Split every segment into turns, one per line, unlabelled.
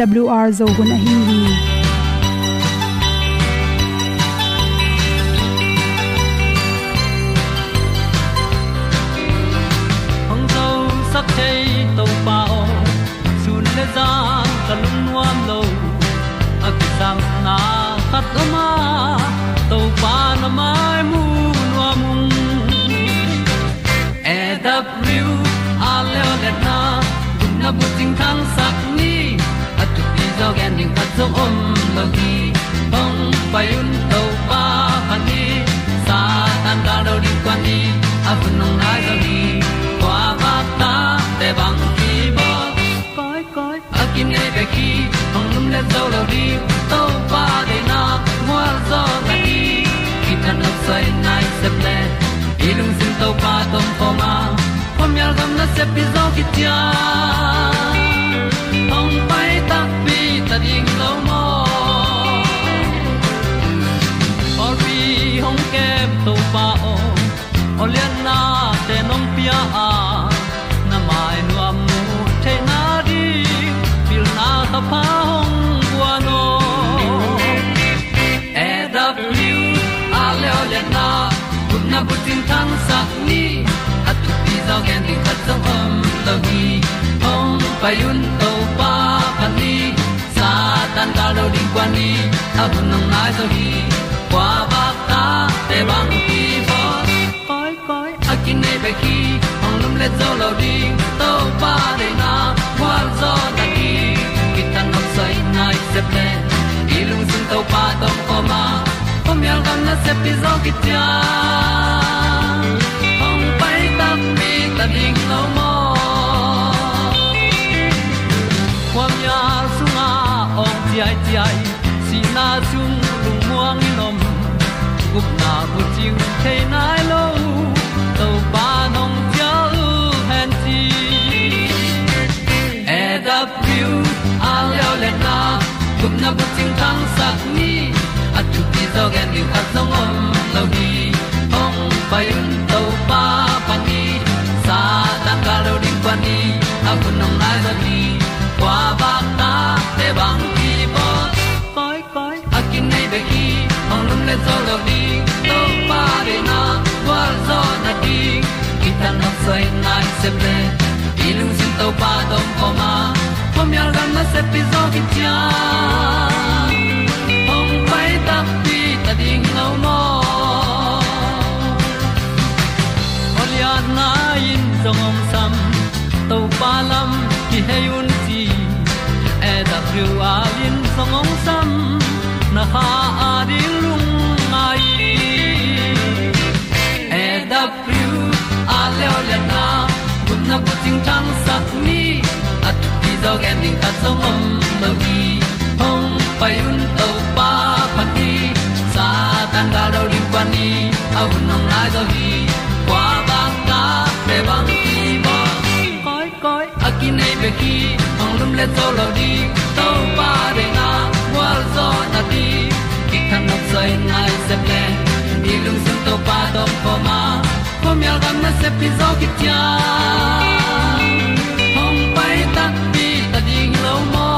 awr zo gun a hin hi
hong zo sak chei to pa sun le za nuam lo a ki sam na khat o ma to pa na mai mu nuam e a le na gun na bu ting tang at tu pi zo om lo gi hong pai un to pa pa ni sa tan da do di kwan ni a bu nong nai zo ni kwa ba ta te bang ki bo koi koi a kim nei be ki hong lum le zo lo di to pa de na mo zo ta ni ki tan no sai nai se ple ilung sin to pa tom ko ma. Pom yal gam na se pi zo ki tia tu pi tình thật di khat zo om lo gi hong pai un to pa pan ni sa tan da lo ding kwan ni. A bu nang mai zo hi kwa ba ta te bang ki bo koi koi a kin nei pe ki ong lum le zo lo ding to pa de na kwa zo ta ki ki tan nok sai nai se ple i lung sun to pa tom ko ma. Pom yal gam na se pi zo ki ta ding lo mo kwam ya sunga ong ti ai ti ai si na chung lu muang ni nom gup na bu ting te nai lo to pa nong pia lu han ti e da pru a leo le na gup na bu ting tang sat ni at tu ti zo gen ni at song om lo ni ong pai un to pa pa te bang ki bo koi koi a kin nei be ki ong lum le zo lo di to pa de na wa zo na ti ki ta na sai nai se ple i lung sin to pa dong ko ma. Pom yal gam na se pi zo ki cha. Ong pai ta pi ta ding lo mo Olia na in zong om sam to pa lam ki hay un ti a lin song om sam na ha a di lung mai e da pru a le o le na kun na ko ting tang sat ni at ti dog ending ta song om no gi hong pai un to pa pa ti sa tan ga do ri pa ni a un nong lai do gi kwa ba ta pe bang ki ba koi koi a ki nei pe ki hong lum le to lo di to pa de na wa zo na ti ki kan nok sai nai se ple ni lung sun to pa do po ma po mi al gam na se pi zo ki tia hong pai ta pi ta ding lo mo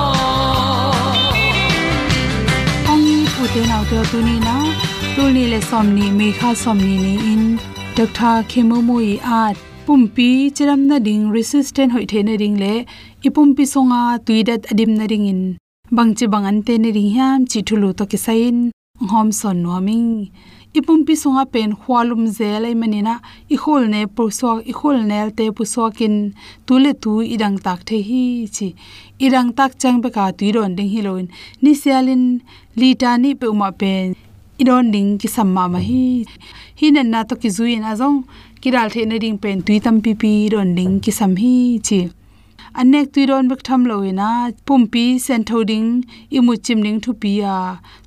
ong pu te nau te tu ni na tu ni le som ni me kha som ni ni in dr khemu mu i at pumpi chiram na ding resistant hoi the na ring le, ipumpi songa tuidat adim na ring in. Bangchi bangan te ne ring hiam, chi thulu to ki sain hom son noming ipumpi songa pen khwalum zelai manina i khol ne proswak i khol nel te puswakin tule tu idang tak the hi chi. Idang tak chang be ka tuiron ding hi loin ni sialin litani pe uma pen. Idon ding ki samma ma hi. Hinan na to ki zuin azong ki dal the na ding pen tui tam pi pi don ding ki sam hi chi. Anek tui don bek tham lo ina pum pi sen tho ding i mu chim ding thu pi ya.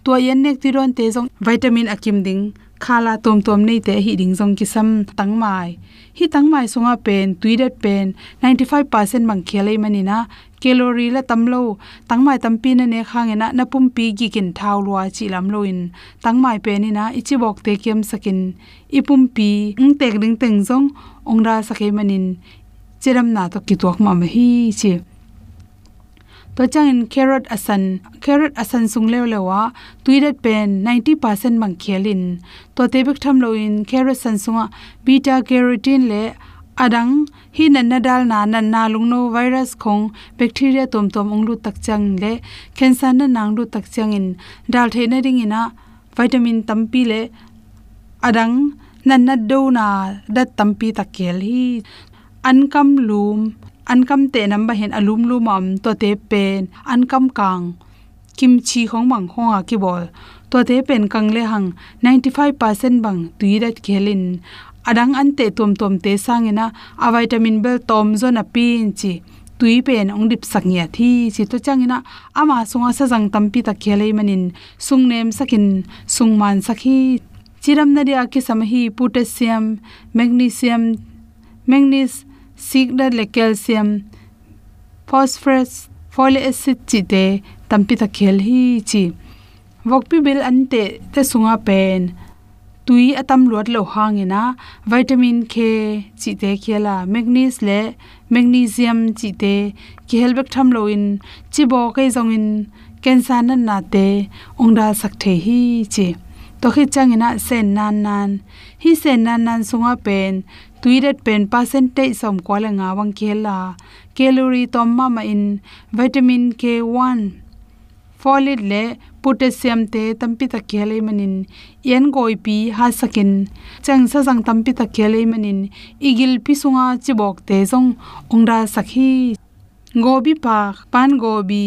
To yan nek tui don te jong vitamin akim ding, khala tom tom nei te hi ding jong ki sam tang mai. Hi tang mai sunga pen, tui dat pen 95% mang khelei manina calorie la tamlo tangmai tampi na ne khangena na pumpi gi kin thau lwa chi lam loin tangmai pe ni na ichi bok te kem sakin ipumpi ung tek ding teng jong ongra sakhe manin. Chiram na to ki tok ma ma hi chi. To changin carrot asan. Carrot asan sung lew lewa tuidet pen 90% mang khelin to tebek tham lo in, carrot san sunga beta carotene le adang, hi nan na dal na nan na lungno virus khong bacteria tom tom onglu tak chang le, cancer na nang lu tak chang in. Dal the na ring ina, vitamin tampi le. Adang nan na do na pi tampi takel hi. Ankam lum, ankam te namba hen alum lu mam to te pen. Ankam kang, kimchi khong mang khong a ki bol. To te pen kang le hang 95% bang tuirat khelin adang an te tom tom te sangena a vitamin bel tom zona pin chi. Tui pen ong dip saknya thi chi to changina ama sunga sa jang tampi ta khelei manin. Sungnem sakin sungman sakhi chiram na ria ki samhi potassium, magnesium, manganese sigda le calcium, phosphorus folic acid chi te tampi ta khel hi chi. Vokpi bil ante te sunga pen tui atam luat lo hangena, vitamin k chi te khela magnesium le magnesium chi te ki helbek tham lo in chi bo kai zong in, cancer nan na te, ongda sak the hi chi. To khi changina sen nan nan, hi sen nan nan sunga pen tuiret pen percentage som kwala nga wang khela calorie tom ma ma in vitamin k1 folate le potassium te tampi ta khele manin yen goi pi ha sakin chang sa jang tampi ta khele manin igil pi sunga chibok te jong ongra sakhi gobi pa pan gobi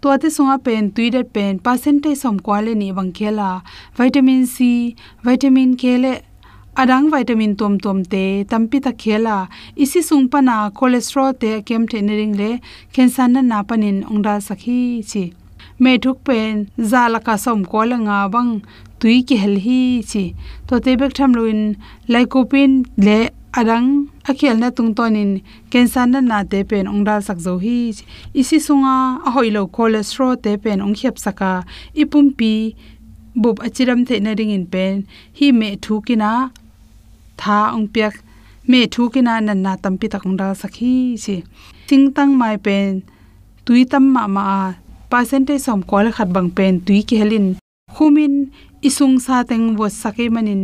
to te sunga pen tuide pen percentage som kwale ni bang khela vitamin c vitamin k le adang vitamin tom tom te tampi ta khela isi sung pana cholesterol te kem the ring le cancer na na panin ongra sakhi chi me thuk pen, zala ka som ko la nga bang, tui ki hel hi chi. To te bek tham loin lycopene le adang akhel na tung tonin cancer na na te pen ongdal sak zo hi isi sunga a hoilo cholesterol te pen ong khep saka. Ipum pi, bup achiram the na ring in pen. Hi me thu kina tha ong pyak me thu kina nan na tampi takong dal sakhi chi. Tingtang mai pen, tui tam ma ma percentage som kol khat bang pen tui ki helin. Khumin, isung sa teng wo sake manin.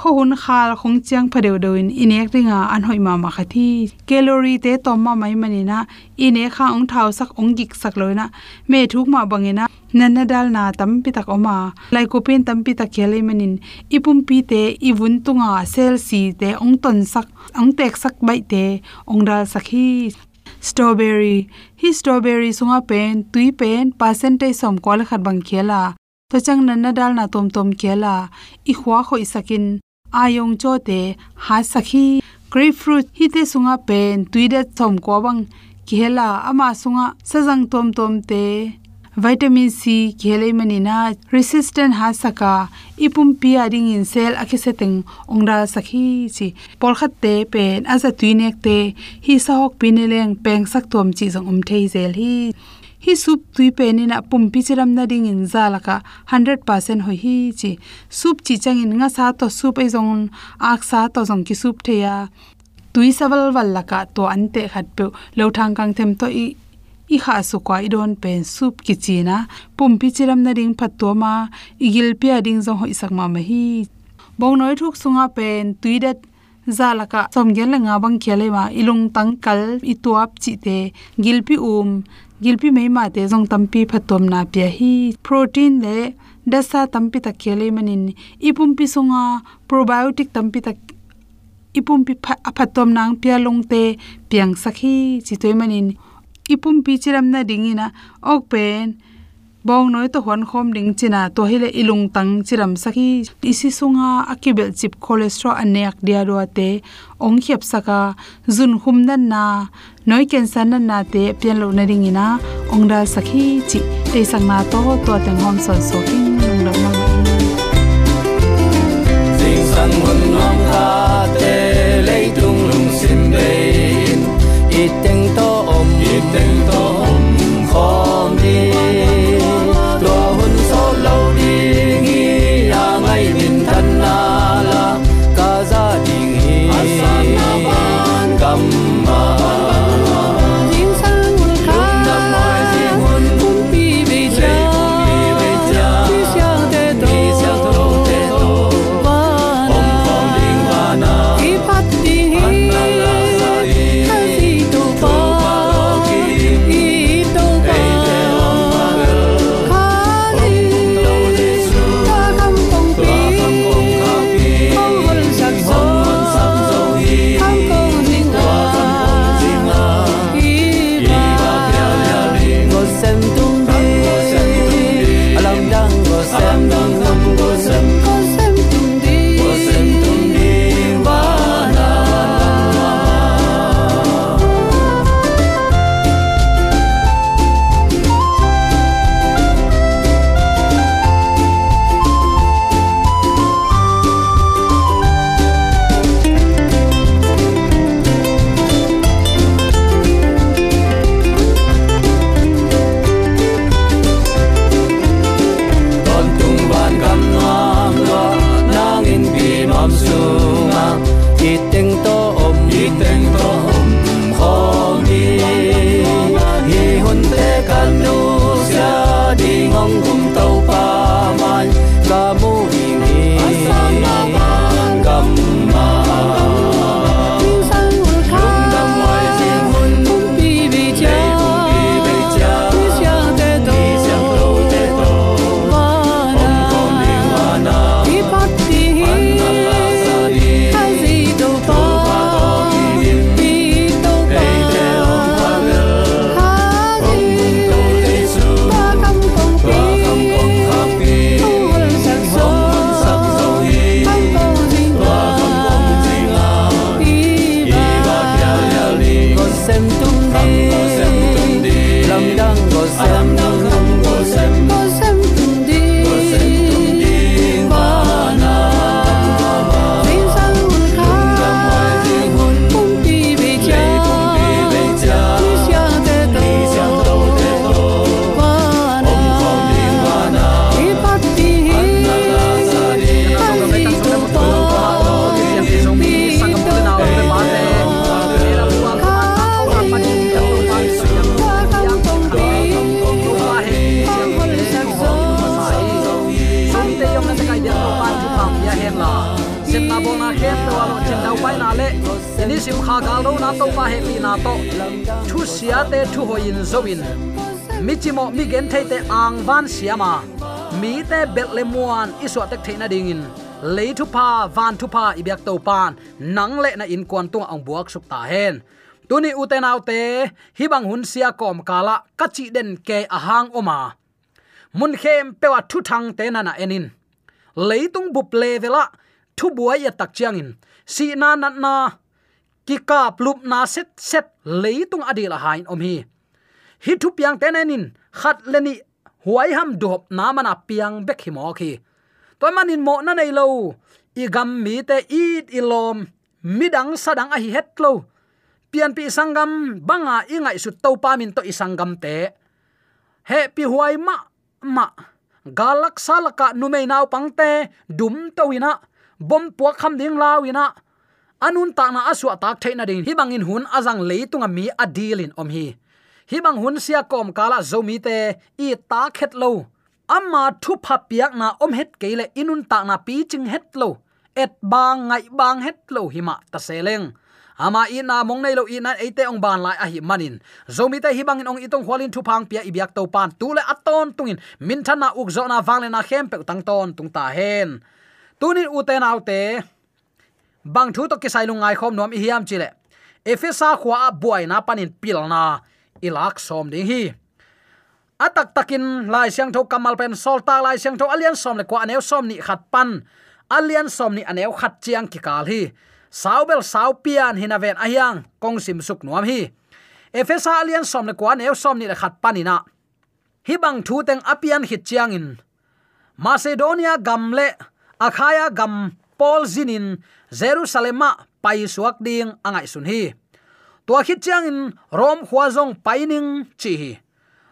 Ho hun khal khong chiang phadeu doin, inek ringa an hoi ma ma khathi. Calorie te tom ma mai manina, ine kha ong thau sak ong gik sak loina. Me thuk ma bangena, nanna dal na tam pi tak oma. Lai ko pen tam pi tak khele manin. Ipum pi te iwun tunga sel si te ong ton sak, ong tek sak bai te, ong dal sakhi strawberry. Hi strawberry sunga pen, tui pen, percentage som kol khat bang khela. To chang nan na dal na tom tom khela. I khwa kho sakin. Ayong cho te, ha sakhi. Grapefruit, hi te sunga pen, tui de som ko bang khela. Ama sunga sajang tom tom te vitamin c khele manina resistant ha saka, ipum pia ring in cell akiseteng ongra sakhi chi por khat te pen, aza tuinek te, hi sahok pineleng peng sak tom chi jong um thei zel hi. Hi sup tui pen in pum pi chiram na ding in za laka 100% hoi hi chi. Sup chi chang in nga sa to sup ei jong ak sa to jong ki sup theya tui sawal wal laka to ante khat pe, lo thang kang them to i i kha su kwa i don pen sup ki china pum pi chiram na ring phat to ma igil pia ding jong hoi sak ma ma hi bong noi thuk sunga pen tui dat zalaka somgel la nga bang khele ma ilung tang kal i tuap chi te gilpi um gilpi mei ma te jong tampi phatom na pya hi protein le dasa tampi ta khele manin ipum pi sunga probiotic tampi ta ipum pi phatom nang pya long te piang sakhi chi toy manin ipum pi chiram na dingina ok pen. Bong noi to hon khom ding china, to hele ilung tang chiram saki. Isi sunga akibel chip cholesterol anek dia ro te, ong khep saka, zun khum nan na, noi cancer nan na te, pian lo na dingina ong da sakhi chi. Te sang na to to te hom son so king nong da ma
sing sang hun nom kha te, lei tung lung sim be it teng
gen thei te ang van siama. Mi te betlemuan iswa tek theina dingin lấy thu pa, van thu pa ibyak to pan. Nang le na in kwan tung ang buak suk ta hen. Tuni uten autte hi bang hun sia kom kala kachi den ke ahang oma. Mun khem pewa thu thang te na na enin. Leitung bup le vela, thu buai ya tak chiang in. Si na na na, ki kap plup na set set leitung adila hain om hi. Hi thu piang te nenin khat leni huai ham dop na mana piang bek hi mo khi. Toy manin mo na nei lo. I gam mi te i ilom midang sadang a hi het lo. Pian pi sangam, banga ingai su to pa min to isangam te. He pi huai ma ma. Galak salaka numei naw pangte dum to ina bom puak kham ding lawina anun ta na aswa tak theina ding. Hi bangin hun azang leitunga mi adilin om hi hibang hun sia kom kala zomi te, i ta khet lo. Amma thu pha piak na om het keile inun ta na pi ching het lo. Et bang ngai bang het lo hima ta seleng ama ina mong nei lo ina ate ong ban lai a hi manin. Zomi te hi bangin ong itong hwalin thu phang pia ibyak to pan tu le aton tungin. Min thana uk zo na wang le na khem pe tang ton tung ta hen. Tunin uten autte bang thu to kisai lungai khom nom hiam chile efesa khwa buai na panin pilna ilak som ding hi. Atak takin lai siang tho kamal pen sol ta lai siang tho alian som le kwa aneu som ni khat pan. Alian som ni aneu khat chiang ki kal hi. Saubel saupian hinaven ahyang kong sim suk nuam hi. Efesa alian som le kwa aneu som ni le khat panina hi bang thu teng apian hit chiang in. Macedonia gamle akhaya gam, paul zinin jerusalema pai suak ding, angai sun hi tua khit chiang in rom khwazong paining chi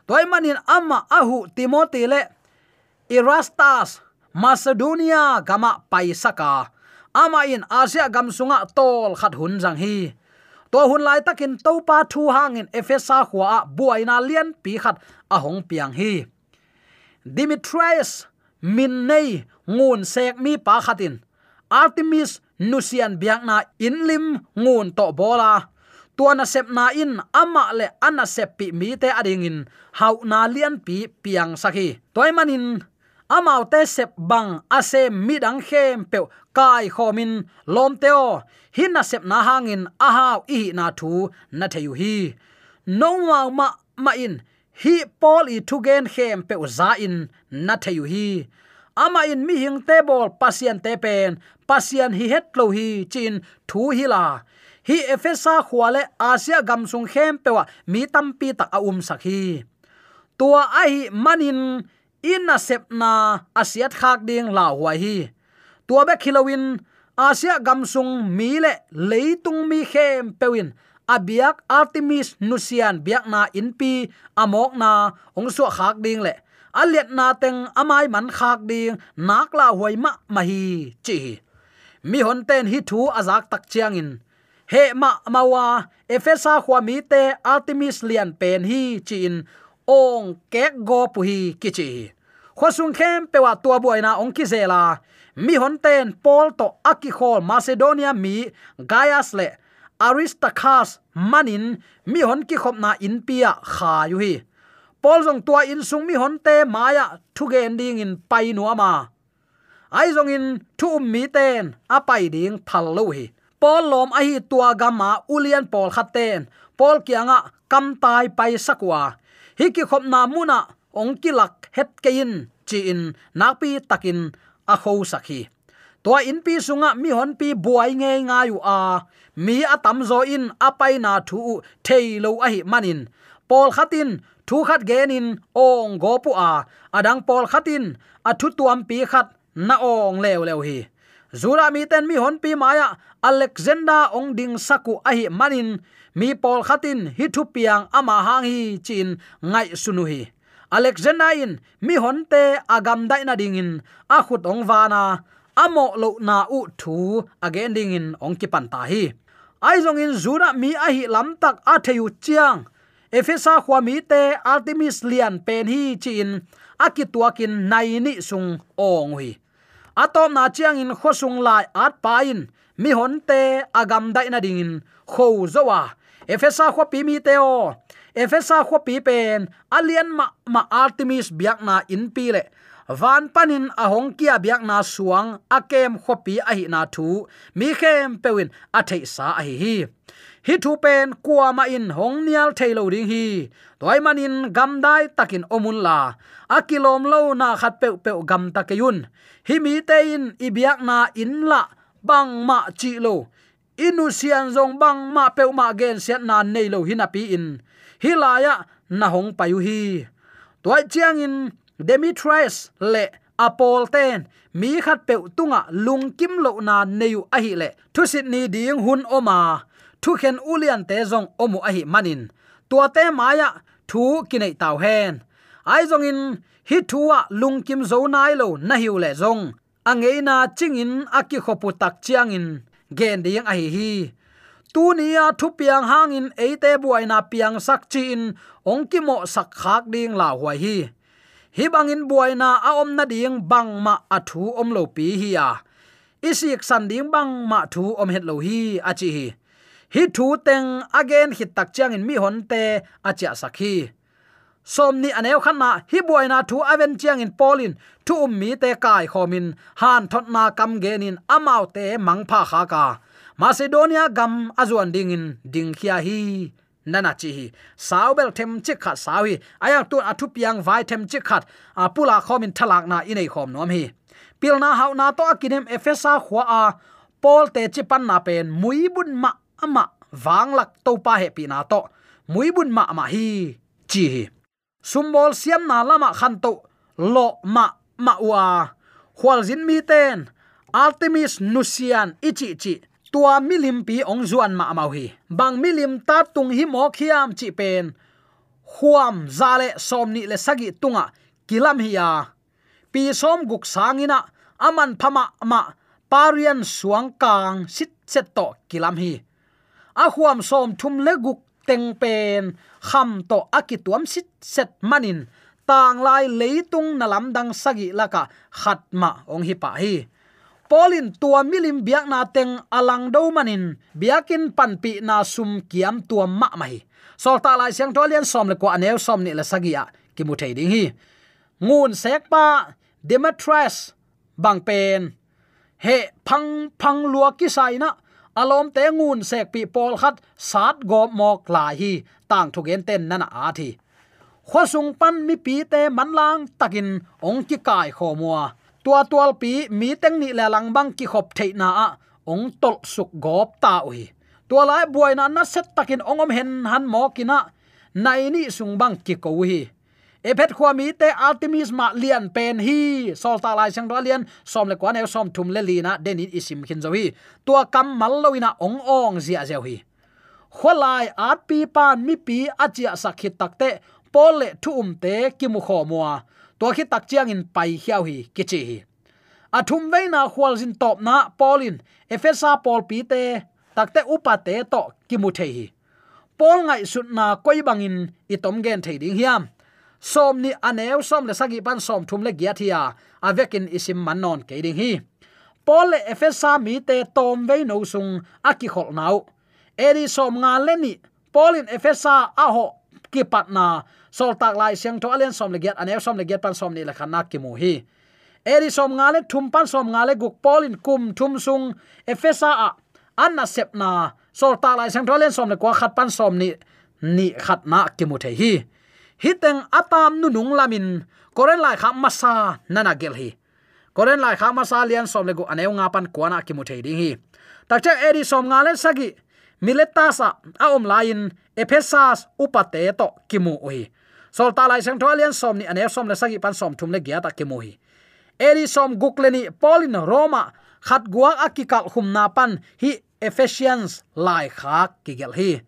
toy manin amma ahu timothy le erastas macedonia gama paisaka, ama in asia gam sunga tol khat hun jang hi. To hun lai takin to pa thu hangin efesa khwa buaina lian pi khat ahong piang hi. Dimitrius min nei ngun sek mi pa khatin. Artemis nusian biang na inlim ngun to bola tuana sep na in, ama le ana sep pi mi te ading in hau na lian pi piang saki toy manin amau te sep bang, ase midang khem pe kai khomin, lom teo hin na sep na hangin, ahau i na thu, na theyu hi. No ma ma ma in. Hi pol i thu gen khem pe za in, na theyu hi. Ama in mi hing te bol pasien te pen pasien hi het lo hi, chin thu hi la hi efesa khwale asia gamsung khem pewa, mi tampi tak a um sakhi tua ai manin in na sep asiat khak ding la huai hi. Tua be khilawin asia gamsung mi le leitung mi khem pewin. Abiak artemis nusian biak na inpi amok na ong khak ding le. Aliat na teng amai man khak ding, nak la huai ma mahi chi mi hon ten hi thu azak tak chiang in he ma mawa, efesa khwa mi te artemis lian pen hi chin ong kek go pu hi kichi. Khosung khem pewa tua buaina ong ki zela mi hon ten pol to aki khol macedonia mi gaias le aristarchus manin, mi hon ki khop na in pia kha yu hi. Pol jong tua in sung mi hon te maya thu gen ding in pai nu ama ai jong in thu um mi ten a pai ding thal lo hi pol lom a hi tua gama ulian pol khaten. Pol kianga kam tai pai sakwa. Hi ki khop na muna ong ki lak het kein chi in napi takin a kho sakhi. To in pi sunga mi hon pi buai nge nga yu a. Mi atam zo in apai na thu thei lo a hi manin pol khatin thu khat genin ong go pu a. Adang pol khatin a thu tuam pi khat na ong lew lew hi zura mi ten mi hon pi maya alexander ong ding saku ahi manin, mi pol khatin hi thu piang ama hang hi chin ngai sunu hi. Alexander in, mi hon te agam dai na ding in, a khut ong wana amo lo na u thu again ding in, ong ki pan ta hi. Ai zong in zura mi ahi lam tak a theyu chiang. Efesa khwa mi te artemis lian pen hi chin akituakin nai ni sung ong hui atom na chiang in khosung lai at pain mi hon te agam dai na ding in. Kho zowa efesa kho pi mi te o. Efesa kho pi pen. Alian ma ma artemis biak na in pi le. Van panin ahong kia biak na suang akem khopi a hi na thu. Mi khem pewin a sa a hi hi hi thu pen kwa ma in hong nial thailo ding hi. Toy manin gam dai takin omun la. Akilom lo na khat pe pe gam takayun hi mi te in ibiak na in la bang ma chi lo. Inu sian zong bang ma pe ma gen sian na nei lo hina pi in. Hi la ya na hong payu hi. Toy chiang in demetrius le apol ten. Mi khat pe tunga lung kim lo na neu a hi le. Thu sit ni ding hun oma thu khen ulian te zong omu ahi manin. Tua te maya, thu kinai tau hen. Ai zong in, hi thuwa lungkim zo nai lo na hiu le zong. Angeina chingin aki khopu tak chiang in. Gen ding ahi hi. Hi tu nia thu piang hangin eite buaina piang sak chi in, ong mo sak khak ding la huai hi. Hi bangin buaina a om na ding bang ma athu om lo pi hi ya. Isik san ding bang ma thu om het lo hi, a chi hi hi thu teng again hit tak chiang in mi hon te acha sakhi som ni aneu khan na hi buaina thu aven chiang in polin thu um mi te kai khomin, han thot na kam genin amau te mangpha kha ka. Macedonia gam azuan ding in, ding khia hi. Nana chi hi. Saubel them chi khat sawi aya tu athu piang vai them chi khat. A pula khomin thalak na inei khom nom hi. Pilna hauna to akinem efesa khwa a. Pol te chi pan na pen muibun ma ama. Wang lak to pa he pi na to. Mui bun ma ma hi, chi hi. Sumbol siam na lama khan to lo ma ma wa khwal zin mi ten. Artemis nusian ichi chi tua milim pi ong zuan ma mau hi. Bang milim ta tung hi mo khiam chi pen. Huam zale somni le sagi tunga. Kilam hiya pi som guk sangina aman phama ma. Parian suang kang. Sit set to kilam hi a huam som thum le guk teng pen, kham to akituam sit set manin. Tang lai leitung nalam dang sagi laka khatma ong hi pa hi. Polin tua milim biak na teng alang do manin, biakin panpi na sum kiam tua ma mai. Sol ta lai siang tolian som le ko anel som ni la sagia ki mu thei ding hi. Ngun sek pa, demetrius, bang pen. He phang phang lua ki sai na alom te ngun sek pi pol khat sat go mok la hi, tang thugen ten nana a thi. Khosung pan mi pi te manlang takin ong ki kai kho mua. Tua tual pi mi teng ni la lang bang ki khop thei na a, ong tol suk gop ta ui. Tua lai buai na na set takin ongom hen han mo kina nai ni sung bang ki ko hi epet khwa mi te artemis ma lian pen hi. Sol ta lai sang lian, som le kwa ne som thum le lina den isim khin zo hi. Tua kam mal loina ong ong zia zeu hi. Kholai at pi pan mi pi achia sakhit takte pol le thu um te ki mu kho muwa to khi tak chiang in pai hiao hi kichi hi. Athum veina khwal jin top na polin efesa pol pi te takte upate to ki mu the hi. Pol ngai sut na koi bangin itom gen thei ding hiam som ni aneu som le sagi pan som thum le gia thia avekin isim manon ke ding hi. Pol le efesa mi te tom ve no sung aki khol nau. Eri som nga le ni polin efesa a ho ki patna sol tak lai siang to alen som le get aneu som le get pan som ni la khana ki mu hi. Eri som nga le thum pan som nga le guk polin kum thum sung efesa a anna sep na, sol tak lai siang to alen som le kwa khat pan som ni ni khat na ki mu the hi hiteng atam nu nung lamin. Koren lai kha masa nana gel hi. Koren lai kha masa lian som le gu aneu nga pan kwana ki mu thei ding hi. Takcha eri som nga le sagi. Miletasa a om lain ephesas upate to kimu oi sol ta lai sang tholian som ni aneu som le sagi pan som thum le gya ta kimu hi. Eri som gukleni polin roma, khat guak akikal hum na pan hi ephesians lai khak kigel hi.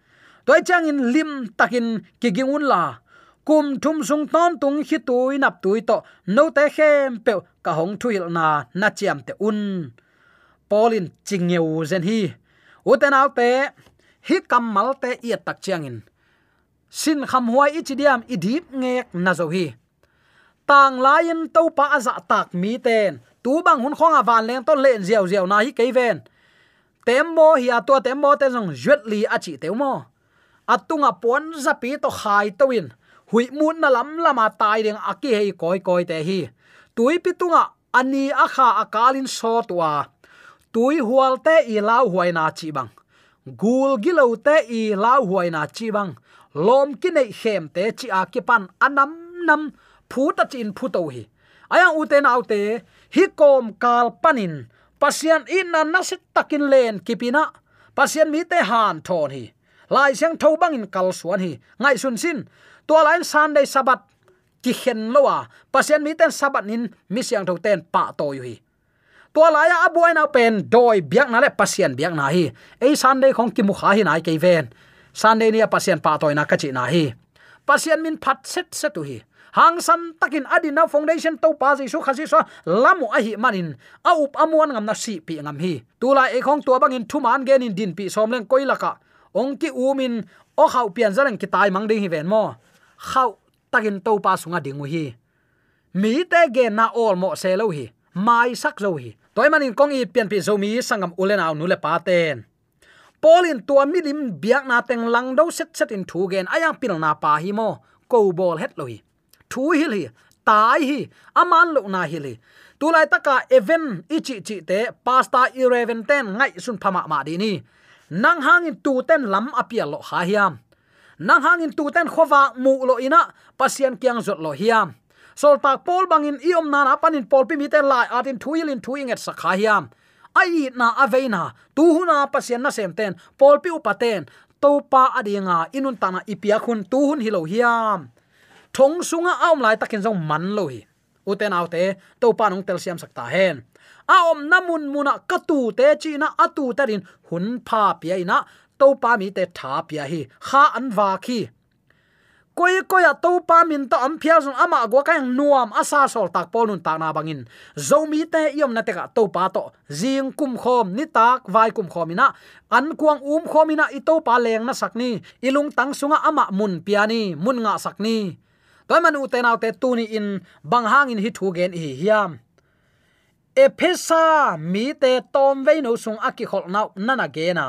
Toy chang in lim takin kigingun la kum thum sung ton tung hi tui nap tui to. No te khem pe ka hong thuil na na chiam te un. Polin chingeu zen hi. Uten te hi kamal te i tak chiang in. Sin kham huai i chidiam i dip ngek na zo hi. Tang lain to pa dạ aza tak mi ten tu bang hun khong à awan leng to len ziaw ziaw na hi kei ven. Temmo hi à atua temmo te jong jet li a à chi teumo atunga pon zapi to khai to win hui mun na lam lama tai ding aki hei koi koi te hi. Tui pitunga, ani akha akalin so tua tui hual te i lau huai na chi bang. Gul gilo te i lau huai na chi bang. Lom ki nei hem te chi a ki pan anam nam phu ta chin phu to hi. Aya u te na te hi kom kal panin. Pasian in na na sit takin len kipina. Pasian mi te han thon hi. Lai siang tho bang in kal suan hi. Ngai sun sin to lain sunday sabat ki khen lowa pasien mi ten sabat nin, mi siang tho ten pa to yu hi. To laya abuai na pen, doi biak na le pasien biak na hi. Ei sunday khong ki mu kha hi nai ke ven. Sunday ni pasien pa toy na ka chi na hi. Pasien min phat set set tu hi. Hang san takin adina foundation to pa ji su khasi so lamu a hi manin. A up amuan ngam na si pi ngam hi. Tula e khong tua bangin thuman gen in din pi som leng koilaka ong ki umin o khau pian zarang ki tai mang ding hi ven mo khau takin to pa sunga dingu hi. Mi te ge na ol mo se lo hi. Mai sak zo hi. Toy manin kong i pian pi zo mi sangam ulen aw nu le pa ten. Polin tua milim biak na teng lang do set set in thu gen ayang pil na pa hi mo. Ko bol het lo hi. Thu hi hi tai hi. Aman lo na hi li. Tulai taka event ichi chi te pasta 11 ten ngai sun phama ma di ni. Nang hangin tu ten lam apia lo ha hiam nang hangin tu ten khowa mu lo ina pasian kyang zot lo hiam. Sol tak pol bangin iom na na panin pol pi mi te lai atin thuilin thuinget sakha hiam. Ai na aveina tu huna pasian na sem ten pol pi upaten to pa adinga, inun tana ipia khun tu hun hilo hiam. Thong sunga aom lai takin jong man lo hi. Uten autte to pa nong tel siam sakta hen. Aom namun muna katu te, chi na atu tarin hun pha pia ina to pa mi te tha pia hi kha an wa khi koi koi a to pa min to am phia zon ama go ka nuam asa sol tak pol nun ta na bangin zomi te yom na te ka to pa to jing kum khom ni tak vai kum khomina an kuang um khomina i to pa leng na sakni ilung tang sunga ama mun piani mun nga sakni toy man u te naw te tu ni in bang hang in hi thu gen hi hiam ephesa mi te tom ve no sung aki khol nau nana ge na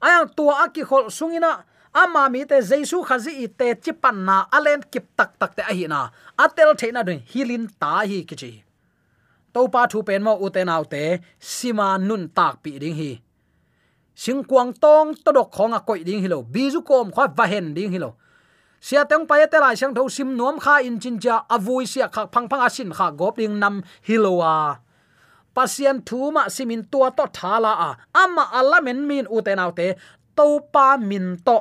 ayang tua aki khol sungina ama mi te jesu khazi i te chipan na alen kip tak tak te ahina atel theina dun hilin ta hi kichi. To pa thu pen mo uten autte sima nun tak pi ding hi. Sing kwang tong to dok khonga koi ding hilo. Biju kom khwa va hen ding hilo. Sia teng pa te lai sang tho sim nom kha in chin cha avui sia khak phang phang asin kha gop ding nam hilowa pasian thu ma simin tua to thala a. Ama alamen min uten autte to pa min to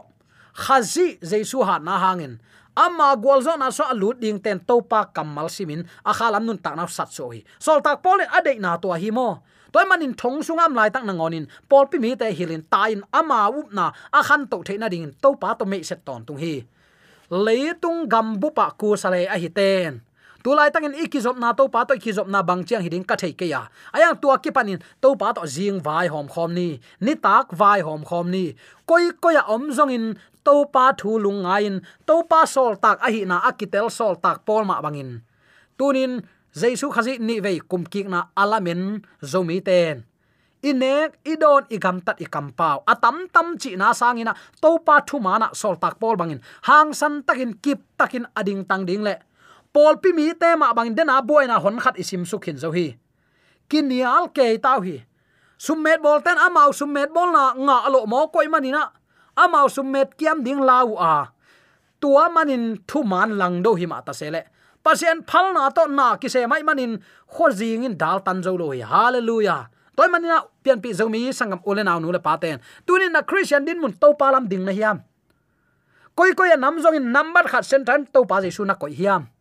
khazi jesu ha na hangin ama gwalzo na so alut ding ten topa kamal simin. Akhalam nun tak na sat so hi sol tak pol ade na to hi mo. Toy manin thong sungam lai tak nangonin. Pol pi mi te hilin tain ama up na akhan to the na ding topa to me set ton tung hi. Leitung gambu pa ku sale a hi ten tu lai tangin ikizop na to pa to ikizop na bang chiang hiding ka thei ke ya. Ayang tua ki panin to pa to jing vai hom khom ni ni tak vai hom khom ni. Koi koi ya om zong in to pa thu lung ngain to pa sol tak a hi na, akitel sol tak pol ma bangin. Tunin, jaisu khazi ni vei kum kik na alamen zomi ten. Inek, idon igam tat ikam pau. Atam tam chi na sangina to pa thu mana sol tak pol bangin. Hang san takin, kip takin ading tang ding le pol pi mi te ma bang dena boy na hon khat isim su khin zo hi. Kinial ke tau hi. Summet bol ten amau summet bol na nga alo mo koi manina amau summet kiam ding lau a. Tua manin thu man lang do hi ma ta sele pasien phal na to na ki se mai manin kho jing in dal tan zo lo hi. Hallelujah. Toy manina pian pi zomi sangam ole naw nu le paten tunin na christian din mun to palam ding na hiam. Koi koi nam zong in number khat sen tan to pa jesu na koi hiam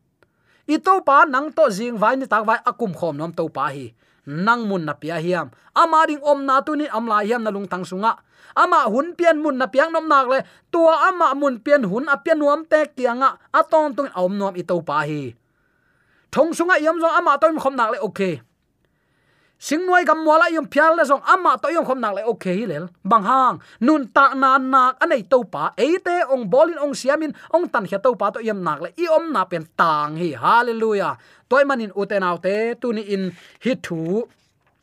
i to pa nang to jing vai ni tak vai akum khom nom to pa hi. Nang mun na pia hiam. Ama ding om na tu ni am la hiam na lung tang sunga. Ama hun pian mun na piang nom nak le. Tua ama mun pian hun a pian nuam te kianga atong tung om nom i to pa hi. Thong sunga yam zo ama to khom nak le. Okay sing noi gam wala yom phial la song ama to yom khom nak le. Okay lel. Bang hang. Nun ta na nak anei to pa. Eite ong bolin ong siamin, ong tan khia to pa to yom nak le. I om na pen tang hi. Hallelujah. Toy manin uten autte tuni in hi thu.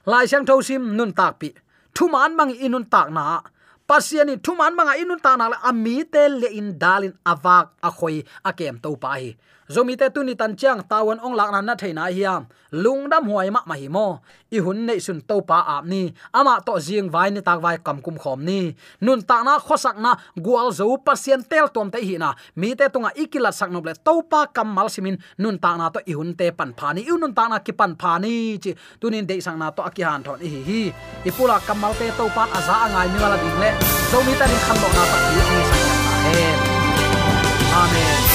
Lai sang tho sim, nun tak pi. Thu man mang nun tak na. Pasiani thuman manga inun ta na ami te le in dalin avak a khoi a kem to pa hi. Zomi te tu ni tan chiang tawon ong lak nan na theina hiam lungdam huai ma ma hi mo i hun nei sun to pa ap ni ama to jing vai ni tak vai kam kum khom ni nun ta na khosak na gwal zo pasien tel tom te hi na mi te tunga ikila sak no ble to pa kam mal simin nun ta na to i hun te pan phani i nun ta na ki pan phani chi tunin de sang na to akihan thon hi hi ipula kam mal te to pa aza angai mi wala ding le zomi ta ni kham lo na ta hi ang sang ta amen